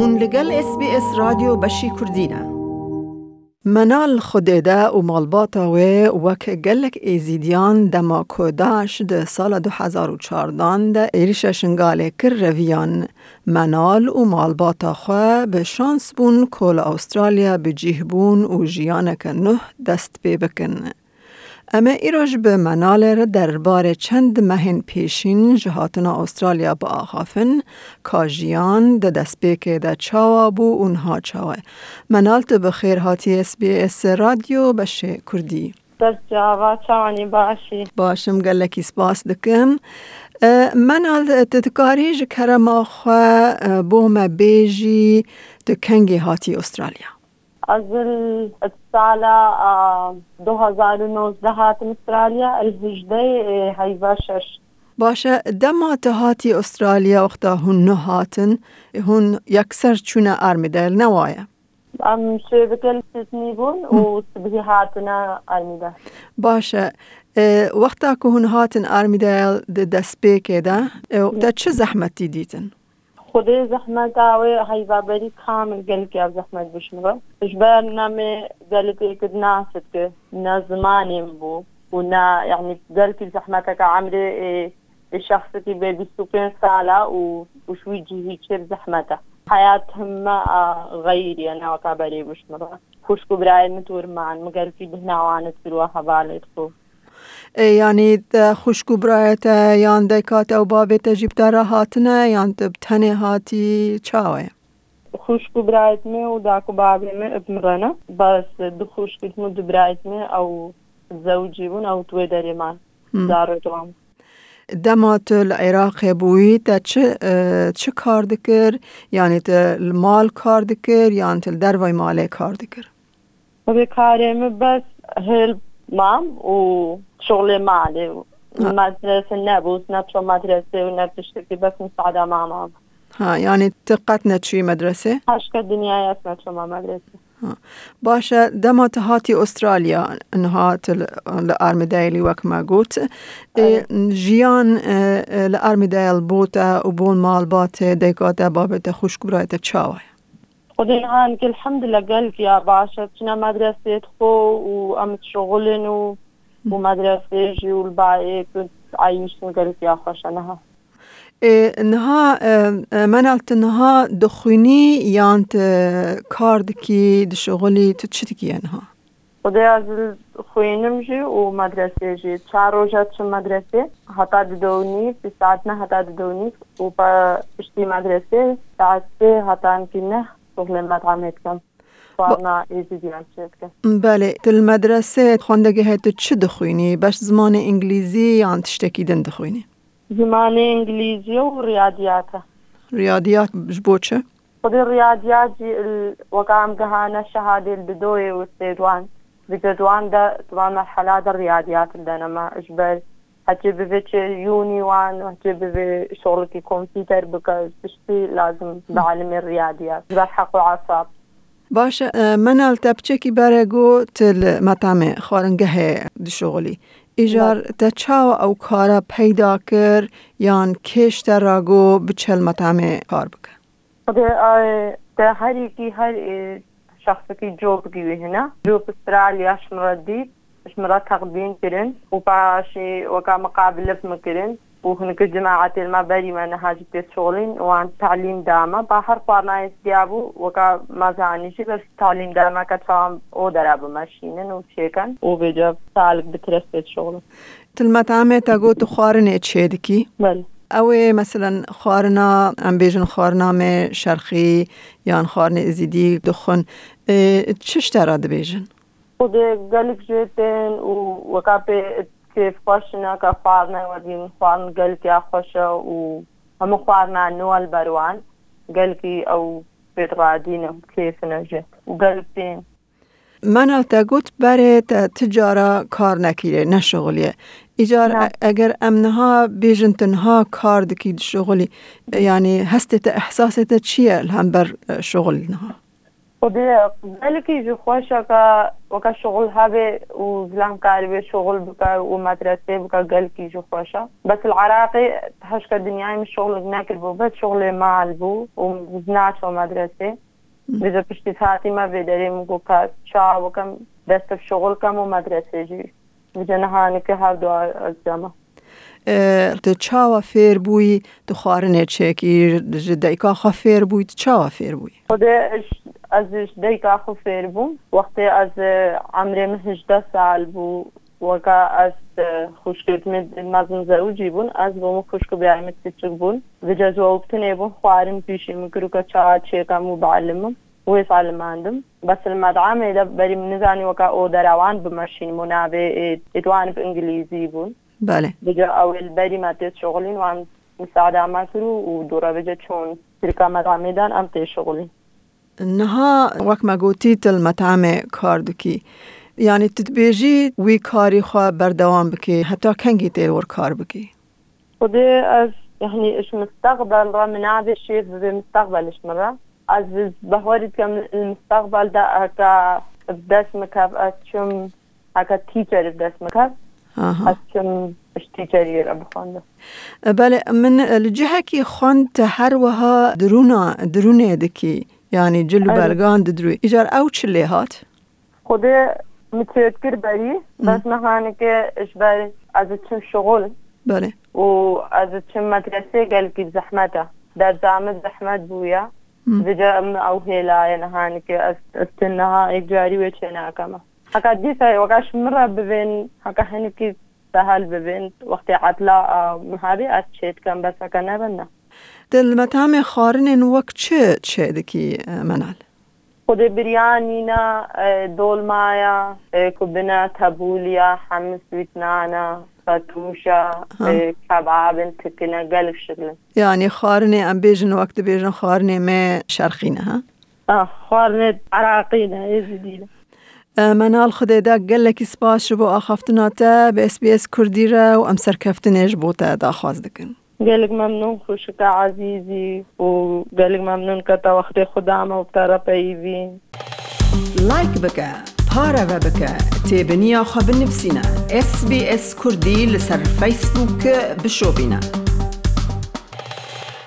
هون لگل اس بی اس رادیو بشی کردینه منال خودیده و مالباتا و وک گلک ایزیدیان دما کوداش ده سال 2014 ده ایریش شنگاله کر رویان منال و مالباتا خواه به شانس بون کل استرالیا به جیهبون و جیانک نه دست بی بکن. اما ایراج به منال را درباره چند مهن پیشین جهاتنا استرالیا با آخافن کاجیان ده دست بیکه ده چاوا بو اونها چاوا منال تو بخیر هاتی اس بی اس رادیو بشه کردی. بس جاوا چاوانی باشی. باشم گلکی سپاس دکم. منال تتکاریج کرم آخوا بوم بیجی تو کنگی هاتی استرالیا. از السالة 2019 هاتم استراليا الهجدي هيبا شش باشه دما هاتی استرالیا وقتا هن هاتن هن یکسر چونه ارمیدل نوایا ام شبكة سيدني بون وسبهي هاتنا ارمیدل باشه وقتا که هن هاتن ارمیدل دست بیکه ده ده چه زحمتی دیدن؟ خودی زحمت آوی داوێ هەیڤابەری کامل گل کی از زحمت گەلکی ئەو زەحمەت بشمڕە ژبەر نامێ گەلکێکرد ناست کرد نە زمانیم بوو و نه یعنی گل کی زحمت گەلکی زەحمەتەکە عمرێ شخصتي بي 25 سالة و... وش ويجي هيك زحمته حياتهم غیری أنا وكابري مش مرة خوشكو براي متور معن مقال في بهنا وعنت في الواحة بالي تخوف yani te xuşk birayê te yan deka te û bavê te jî bi te re hatine yan te bi tenê hatî çawa ye خشک و برایت می و داکو بابی می ابمرنه بس دو خشکیت مو دو برایت می او زوجی بون او توی داری من دارو دوام دما تو العراق بوی تا چه چه کار دکر یعنی تا مال کار دکر یعنی تا دروای ماله کار دکر و به کاری می بس هلپ مام و شغلي مالي المدرسة نبوس نبشو مدرسة ونبتشتكي بس مساعدة مع ماما ها يعني تقتنا تشي مدرسة؟ هاشكا الدنيا يسمع شو مع مدرسة ها. باشا دما تهاتي استراليا انهات الارميدايل وك ما قلت جيان الارميدايل بوتا وبون مال بات ديكاتا بابتا خوش تشاوي خدين هانك الحمد لله قالك يا باشا تشنا مدرسة خو وأمت شغلن و ومدرسة جي والباقي كنت عايشين قالك يا خوش أنها انها منالت دخونی یانت کاردکی دشغلی تشتكي انها خدای از خوینم جی و مدرسه جی. چهار روزات شو مدرسه. حتی دونی في ساعتنا حتی دونی و اشتی مدرسه ساعت سه حتی کنه للمدعمتكم بله المدرسة خواندگی هات چه دخوینی باش زمان انگلیزی عن يعني تشتکیدن دخوینی زمان انگلیزی و رياضيات رياضيات جبو چه؟ خود الرياضيات وقام قهانا الشهادة البدوية والسيدوان. بجدوان ده طبعا مرحلة الرياضيات اللي أنا ما بيتش يوني وان هجيب بشغلك كمبيوتر بك تشتي لازم بعلم الرياضيات بلحق عصاب باش من التبچکی برگو تل مطعم خارنگه دشغلی ایجار تچاو او کارا پیدا کر یان کش راگو بچل مطعم کار بکن ده ده هر کی هر شخص کی جوب کی هنا جوب استراليا شمرة شمرة تقديم كرن وباشي وكا مقابلة مكرن وهناك جماعة المبادئ ما نهاجة شغلين وعن تعليم داما باهر قارنا يستيابو وكا ما زانيشي بس تعليم داما كتفهم او درابو ماشينن وشيكن وبيجاب سالك بترسيت شغل المطعم تاگو تو خارن چیدکی بل او مثلا خارنا ام بیجن خارنامه شرقی یا خارن ازیدی دخون چش تراد بیجن Podje galik جدا وكابي كيف خوشنا كفارنا ودي مخوارن قالك يا خوشة و مخوارنا نوع البروان قالك أو بتغادينا كيف نجي وقالك بين من تا گوت برای تجارا کار نکیره نه شغلیه ایجار نه. اگر امنها بیجن تنها کار دکید شغلی یعنی هسته احساسه تا چیه هم بر شغل نه؟ وبذلك يجوا شكا وكا شغل هابي وزلام كاربي شغل بكا ومدرسة بكا قال كي جو خوشا بس العراقي هشكا دنياي مش شغل هناك البو بس شغل مع البو ومزناش ومدرسة بجا بشتي هاتي ما بيدري مكو كا شا وكم دست في شغل كم ومدرسة جي بجا نهانك هادو الزمه آه، تو چاوا فێر بووی تو خوارنێ چێکی دایکا خە فێر بووی چاوا فێر بووی خودش ازش دیکا خو فیر بوم وقتی از عمرم 18 سال بو وكا از خوشكت مد مزن زوجي بون از بوم خوشكو بيعمل تترك بون. بجاز وقتني بون خوارم بيشي مكرو كا تشيكا مو بعلمم ويسعلم عندم بس إذا بري من نزاني وكا أو دروان بمشين منابع إدوان بإنجليزي بون. بله. بجا أول بري ما تيت شغلين وعم مساعدة ما كرو ودورا بجا چون تلك مدعم دان نها وک مگوتی تل مطعم کار دکی. یعنی تدبیجی وی کاری خواه بردوام بکی حتی کنگی تیل ور کار بکی خودی از يعني ايش مستقبل راه من هذا الشيء بمستقبل ايش مره از بهوري كم المستقبل ده هكا بداس مكاب اتشم هكا تيتشر بداس مكاب اتشم اش تيتشري راه بخوند بله من الجهه كي خوند هر وها درونا درونه دكي يعني جلو أيوة. بلغان دروي إجار أو چلي هات خدي متذكر بري بس نهاني که اش بري از چم شغل بله. و از چم مدرسه قال كي زحمته در زحمت بويا مم. بجا من او هيلا نهاني كي استنها اجاري وچنا كما هكا دي ساي وقاش مرة ببين هكا هنكي سهل ببين وقت عطلا مهابي اتشيت كان بس هكا نبنا دل مطعم خارن وقت چه چه دكي منال؟ خود بريانينا دولمايا كبنا تابوليا حمص ويتنانا فتوشا كباب تكنا قلب شغل يعني خارن ام بيجن وقت بيجن خارن ما شرخينه ها؟ اه خوارنت عراقينا يزيدينا منال خديدا قال لك سباس شبو اخفتنا تا بس بي اس كردي را وام سركفتنش بوتا دا خواز دكن قالك ممنون خوشك عزيزي وقالك ممنون كتا وقت خدامة وبتارا بيبين لايك بك بك تابنيا خب نفسنا اس بي اس كردي لسر فيسبوك بشوبنا